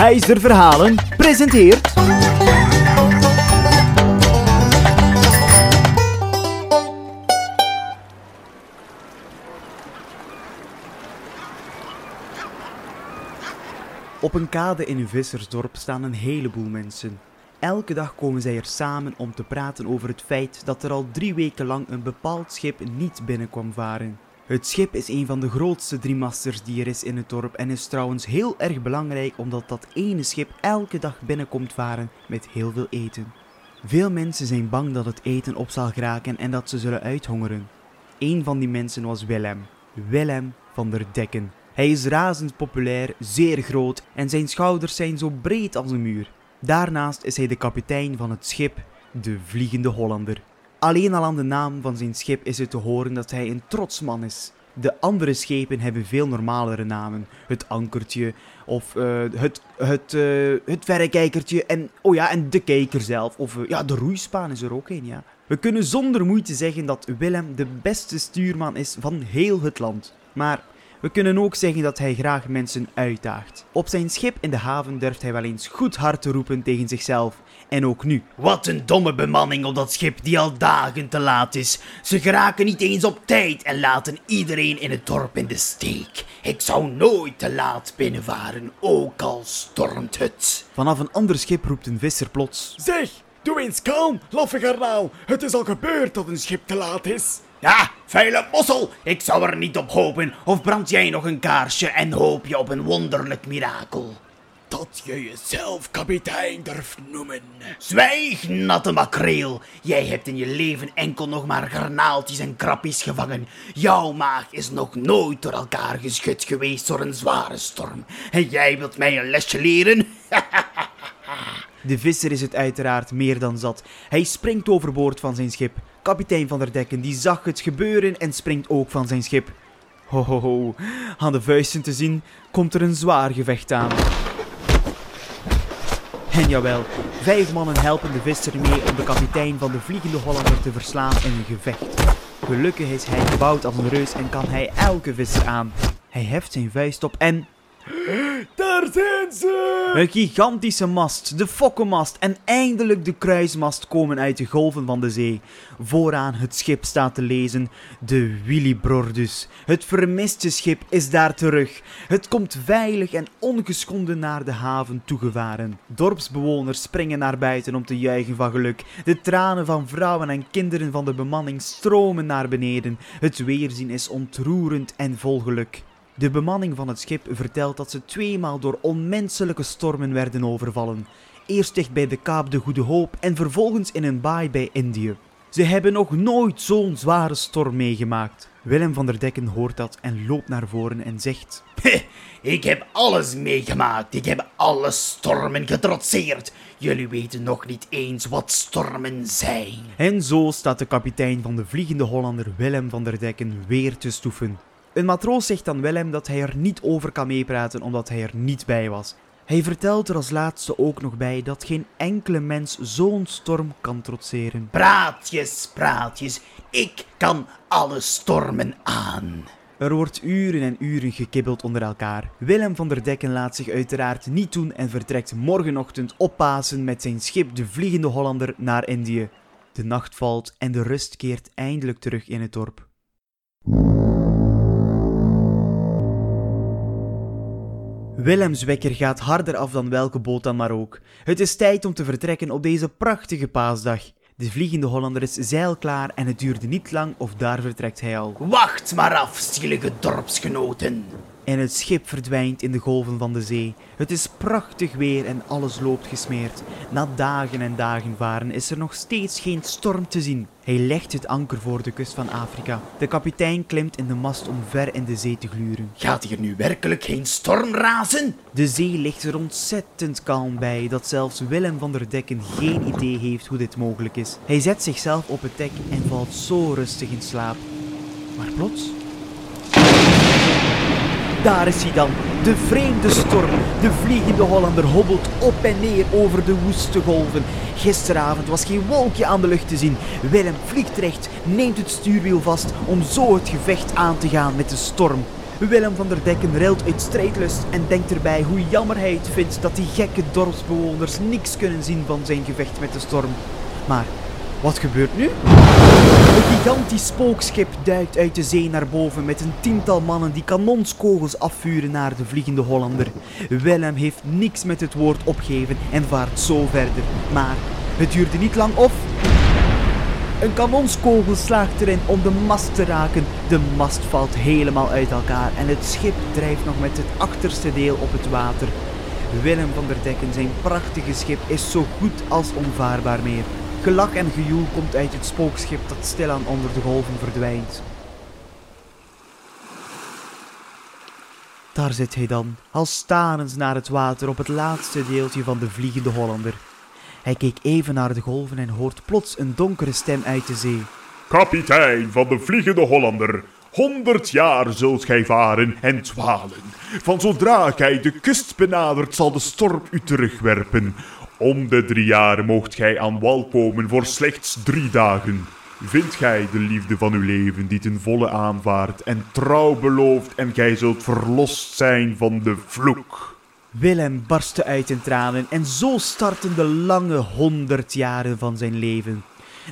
IJzer Verhalen presenteert... Op een kade in een vissersdorp staan een heleboel mensen. Elke dag komen zij er samen om te praten over het feit dat er al drie weken lang een bepaald schip niet binnenkwam varen. Het schip is een van de grootste driemasters die er is in het dorp en is trouwens heel erg belangrijk omdat dat ene schip elke dag binnenkomt varen met heel veel eten. Veel mensen zijn bang dat het eten op zal geraken en dat ze zullen uithongeren. Een van die mensen was Willem. Willem van der Dekken. Hij is razend populair, zeer groot en zijn schouders zijn zo breed als een muur. Daarnaast is hij de kapitein van het schip, de Vliegende Hollander. Alleen al aan de naam van zijn schip is het te horen dat hij een trots man is. De andere schepen hebben veel normalere namen. Het ankertje of eh, het, het, eh, het verrekijkertje en, oh ja, en de kijker zelf. Of eh, ja, de roeispaan is er ook een, ja. We kunnen zonder moeite zeggen dat Willem de beste stuurman is van heel het land. Maar we kunnen ook zeggen dat hij graag mensen uitdaagt. Op zijn schip in de haven durft hij wel eens goed hard te roepen tegen zichzelf. En ook nu. Wat een domme bemanning op dat schip die al dagen te laat is. Ze geraken niet eens op tijd en laten iedereen in het dorp in de steek. Ik zou nooit te laat binnenvaren, ook al stormt het. Vanaf een ander schip roept een visser plots. Zeg, doe eens kalm, laffe garnaal. Het is al gebeurd dat een schip te laat is. Ja, vuile mossel, ik zou er niet op hopen. Of brand jij nog een kaarsje en hoop je op een wonderlijk mirakel? Dat je jezelf kapitein durft noemen. Zwijg, natte makreel. Jij hebt in je leven enkel nog maar garnaaltjes en krappies gevangen. Jouw maag is nog nooit door elkaar geschud geweest door een zware storm. En jij wilt mij een lesje leren? De visser is het uiteraard meer dan zat. Hij springt overboord van zijn schip. Kapitein van der Dekken die zag het gebeuren en springt ook van zijn schip. Ho ho ho, aan de vuisten te zien komt er een zwaar gevecht aan. En jawel, vijf mannen helpen de visser mee om de kapitein van de Vliegende Hollander te verslaan in een gevecht. Gelukkig is hij gebouwd als een reus en kan hij elke visser aan. Hij heft zijn vuist op en Een gigantische mast, de fokkenmast en eindelijk de kruismast komen uit de golven van de zee. Vooraan het schip staat te lezen, de Willibrordus. Het vermiste schip is daar terug. Het komt veilig en ongeschonden naar de haven toegevaren. Dorpsbewoners springen naar buiten om te juichen van geluk. De tranen van vrouwen en kinderen van de bemanning stromen naar beneden. Het weerzien is ontroerend en vol geluk. De bemanning van het schip vertelt dat ze tweemaal door onmenselijke stormen werden overvallen. Eerst dicht bij de Kaap de Goede Hoop en vervolgens in een baai bij Indië. Ze hebben nog nooit zo'n zware storm meegemaakt. Willem van der Dekken hoort dat en loopt naar voren en zegt: Ik heb alles meegemaakt. Ik heb alle stormen getrotseerd. Jullie weten nog niet eens wat stormen zijn. En zo staat de kapitein van de Vliegende Hollander Willem van der Dekken weer te stoeven. Een matroos zegt aan Willem dat hij er niet over kan meepraten omdat hij er niet bij was. Hij vertelt er als laatste ook nog bij dat geen enkele mens zo'n storm kan trotseren. Praatjes, praatjes. Ik kan alle stormen aan. Er wordt uren en uren gekibbeld onder elkaar. Willem van der Dekken laat zich uiteraard niet doen en vertrekt morgenochtend op Pasen met zijn schip de Vliegende Hollander naar Indië. De nacht valt en de rust keert eindelijk terug in het dorp. Willems wekker gaat harder af dan welke boot dan maar ook. Het is tijd om te vertrekken op deze prachtige paasdag. De Vliegende Hollander is zeilklaar en het duurde niet lang of daar vertrekt hij al. Wacht maar af, zielige dorpsgenoten. En het schip verdwijnt in de golven van de zee. Het is prachtig weer en alles loopt gesmeerd. Na dagen en dagen varen is er nog steeds geen storm te zien. Hij legt het anker voor de kust van Afrika. De kapitein klimt in de mast om ver in de zee te gluren. Gaat hier nu werkelijk geen storm razen? De zee ligt er ontzettend kalm bij dat zelfs Willem van der Dekken geen idee heeft hoe dit mogelijk is. Hij zet zichzelf op het dek en valt zo rustig in slaap. Maar plots daar is hij dan, de vreemde storm. De vliegende Hollander hobbelt op en neer over de woeste golven. Gisteravond was geen wolkje aan de lucht te zien. Willem vliegt recht, neemt het stuurwiel vast om zo het gevecht aan te gaan met de storm. Willem van der Dekken rilt uit strijdlust en denkt erbij hoe jammer hij het vindt dat die gekke dorpsbewoners niks kunnen zien van zijn gevecht met de storm. Maar wat gebeurt nu? Een gigantisch spookschip duikt uit de zee naar boven met een tiental mannen die kanonskogels afvuren naar de vliegende Hollander. Willem heeft niks met het woord opgeven en vaart zo verder. Maar het duurde niet lang of... Een kanonskogel slaagt erin om de mast te raken. De mast valt helemaal uit elkaar en het schip drijft nog met het achterste deel op het water. Willem van der Dekken, zijn prachtige schip, is zo goed als onvaarbaar meer. Gelach en gejoel komt uit het spookschip dat stilaan onder de golven verdwijnt. Daar zit hij dan, al starend naar het water op het laatste deeltje van de vliegende Hollander. Hij keek even naar de golven en hoort plots een donkere stem uit de zee. Kapitein van de Vliegende Hollander, honderd jaar zult gij varen en dwalen. Van zodra gij de kust benadert, zal de storm u terugwerpen. Om de drie jaar moogt gij aan wal komen voor slechts drie dagen. Vindt gij de liefde van uw leven die ten volle aanvaardt en trouw belooft en gij zult verlost zijn van de vloek. Willem barstte uit in tranen en zo startten de lange honderd jaren van zijn leven.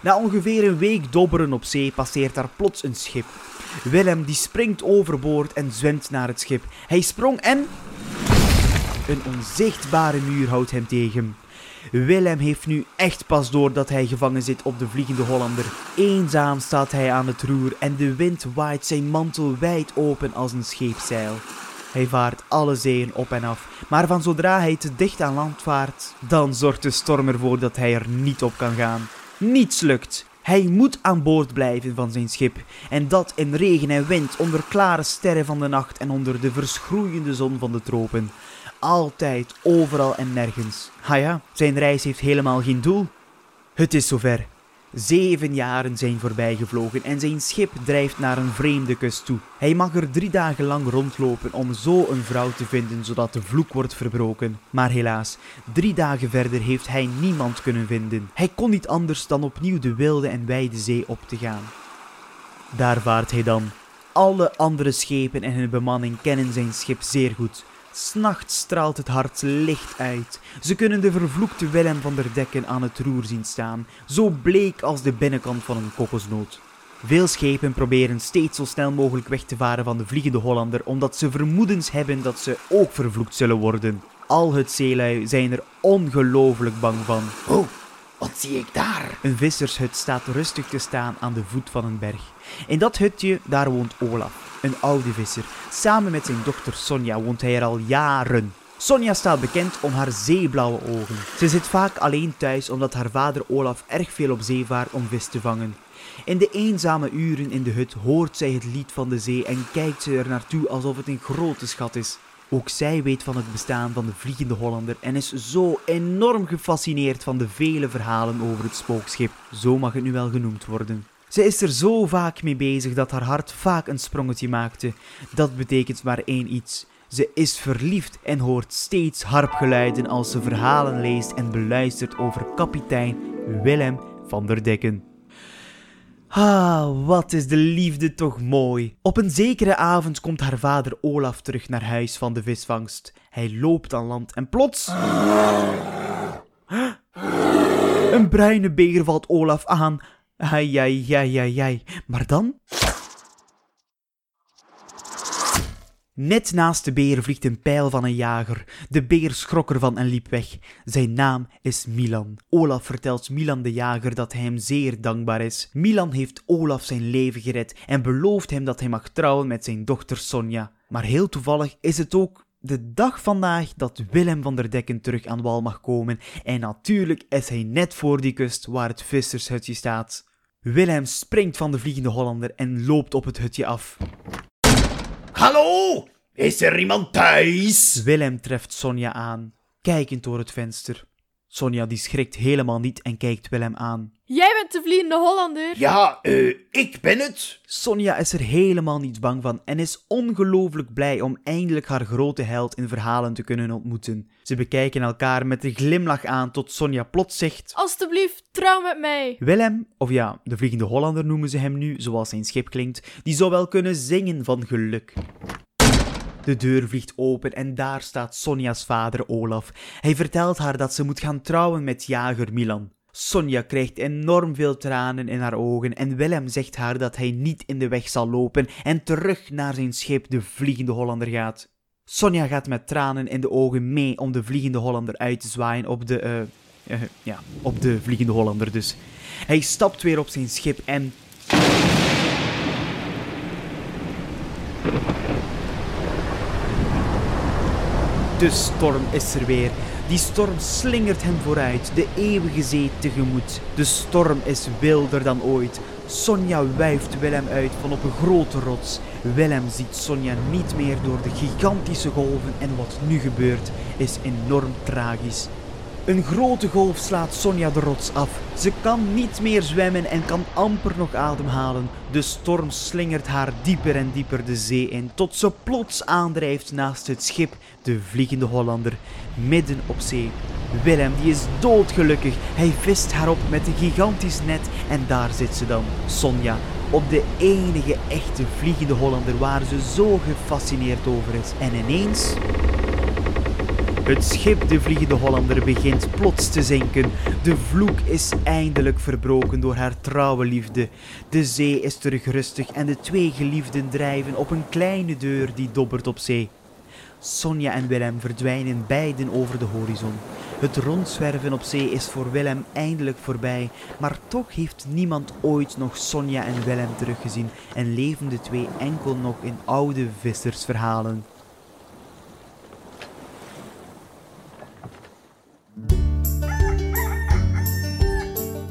Na ongeveer een week dobberen op zee passeert daar plots een schip. Willem die springt overboord en zwemt naar het schip. Hij sprong en... Een onzichtbare muur houdt hem tegen. Willem heeft nu echt pas door dat hij gevangen zit op de Vliegende Hollander. Eenzaam staat hij aan het roer en de wind waait zijn mantel wijd open als een scheepzeil. Hij vaart alle zeeën op en af, maar van zodra hij te dicht aan land vaart, dan zorgt de storm ervoor dat hij er niet op kan gaan. Niets lukt. Hij moet aan boord blijven van zijn schip. En dat in regen en wind, onder klare sterren van de nacht en onder de verschroeiende zon van de tropen. Altijd, overal en nergens. Ha ja, zijn reis heeft helemaal geen doel. Het is zover. Zeven jaren zijn voorbijgevlogen en zijn schip drijft naar een vreemde kust toe. Hij mag er drie dagen lang rondlopen om zo een vrouw te vinden zodat de vloek wordt verbroken. Maar helaas, drie dagen verder heeft hij niemand kunnen vinden. Hij kon niet anders dan opnieuw de wilde en wijde zee op te gaan. Daar vaart hij dan. Alle andere schepen en hun bemanning kennen zijn schip zeer goed. S'nachts straalt het hart licht uit. Ze kunnen de vervloekte Willem van der Dekken aan het roer zien staan, zo bleek als de binnenkant van een kokosnoot. Veel schepen proberen steeds zo snel mogelijk weg te varen van de Vliegende Hollander, omdat ze vermoedens hebben dat ze ook vervloekt zullen worden. Al het zeelui zijn er ongelooflijk bang van. Oh, wat zie ik daar? Een vissershut staat rustig te staan aan de voet van een berg. In dat hutje, daar woont Olaf, een oude visser. Samen met zijn dochter Sonja woont hij er al jaren. Sonja staat bekend om haar zeeblauwe ogen. Ze zit vaak alleen thuis omdat haar vader Olaf erg veel op zee vaart om vis te vangen. In de eenzame uren in de hut hoort zij het lied van de zee en kijkt ze er naartoe alsof het een grote schat is. Ook zij weet van het bestaan van de Vliegende Hollander en is zo enorm gefascineerd van de vele verhalen over het spookschip. Zo mag het nu wel genoemd worden. Ze is er zo vaak mee bezig dat haar hart vaak een sprongetje maakte. Dat betekent maar één iets. Ze is verliefd en hoort steeds harpgeluiden als ze verhalen leest en beluistert over kapitein Willem van der Dekken. Ah, wat is de liefde toch mooi. Op een zekere avond komt haar vader Olaf terug naar huis van de visvangst. Hij loopt aan land en plots... Een bruine beer valt Olaf aan. Ai, ai, ai, ai, ai. Maar dan... Net naast de beer vliegt een pijl van een jager. De beer schrok ervan en liep weg. Zijn naam is Milan. Olaf vertelt Milan de jager dat hij hem zeer dankbaar is. Milan heeft Olaf zijn leven gered en belooft hem dat hij mag trouwen met zijn dochter Sonja. Maar heel toevallig is het ook de dag vandaag dat Willem van der Dekken terug aan wal mag komen. En natuurlijk is hij net voor die kust waar het vissershutje staat. Willem springt van de vliegende Hollander en loopt op het hutje af. Hallo? Is er iemand thuis? Willem treft Sonja aan, kijkend door het venster. Sonja die schrikt helemaal niet en kijkt Willem aan. Jij bent de vliegende Hollander. Ja, eh, ik ben het. Sonja is er helemaal niet bang van en is ongelooflijk blij om eindelijk haar grote held in verhalen te kunnen ontmoeten. Ze bekijken elkaar met een glimlach aan tot Sonja plots zegt... Alsjeblieft, trouw met mij. Willem, of ja, de Vliegende Hollander noemen ze hem nu, zoals zijn schip klinkt, die zou wel kunnen zingen van geluk. De deur vliegt open en daar staat Sonja's vader Olaf. Hij vertelt haar dat ze moet gaan trouwen met jager Milan. Sonja krijgt enorm veel tranen in haar ogen en Willem zegt haar dat hij niet in de weg zal lopen en terug naar zijn schip de Vliegende Hollander gaat. Sonja gaat met tranen in de ogen mee om de Vliegende Hollander uit te zwaaien op de, eh, eh, ja, op de Vliegende Hollander dus. Hij stapt weer op zijn schip en De storm is er weer. Die storm slingert hem vooruit, de eeuwige zee tegemoet. De storm is wilder dan ooit. Sonja wuift Willem uit van op een grote rots. Willem ziet Sonja niet meer door de gigantische golven en wat nu gebeurt is enorm tragisch. Een grote golf slaat Sonja de rots af. Ze kan niet meer zwemmen en kan amper nog ademhalen. De storm slingert haar dieper en dieper de zee in, tot ze plots aandrijft naast het schip, de Vliegende Hollander, midden op zee. Willem die is doodgelukkig. Hij vist haar op met een gigantisch net en daar zit ze dan, Sonja, op de enige echte Vliegende Hollander waar ze zo gefascineerd over is. En ineens het schip de Vliegende Hollander begint plots te zinken. De vloek is eindelijk verbroken door haar trouwe liefde. De zee is terug rustig en de twee geliefden drijven op een kleine deur die dobbert op zee. Sonja en Willem verdwijnen beiden over de horizon. Het rondzwerven op zee is voor Willem eindelijk voorbij, maar toch heeft niemand ooit nog Sonja en Willem teruggezien en leven de twee enkel nog in oude vissersverhalen.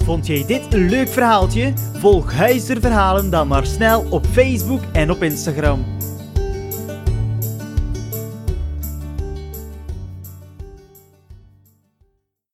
Vond jij dit een leuk verhaaltje? Volg Huizer Verhalen dan maar snel op Facebook en op Instagram.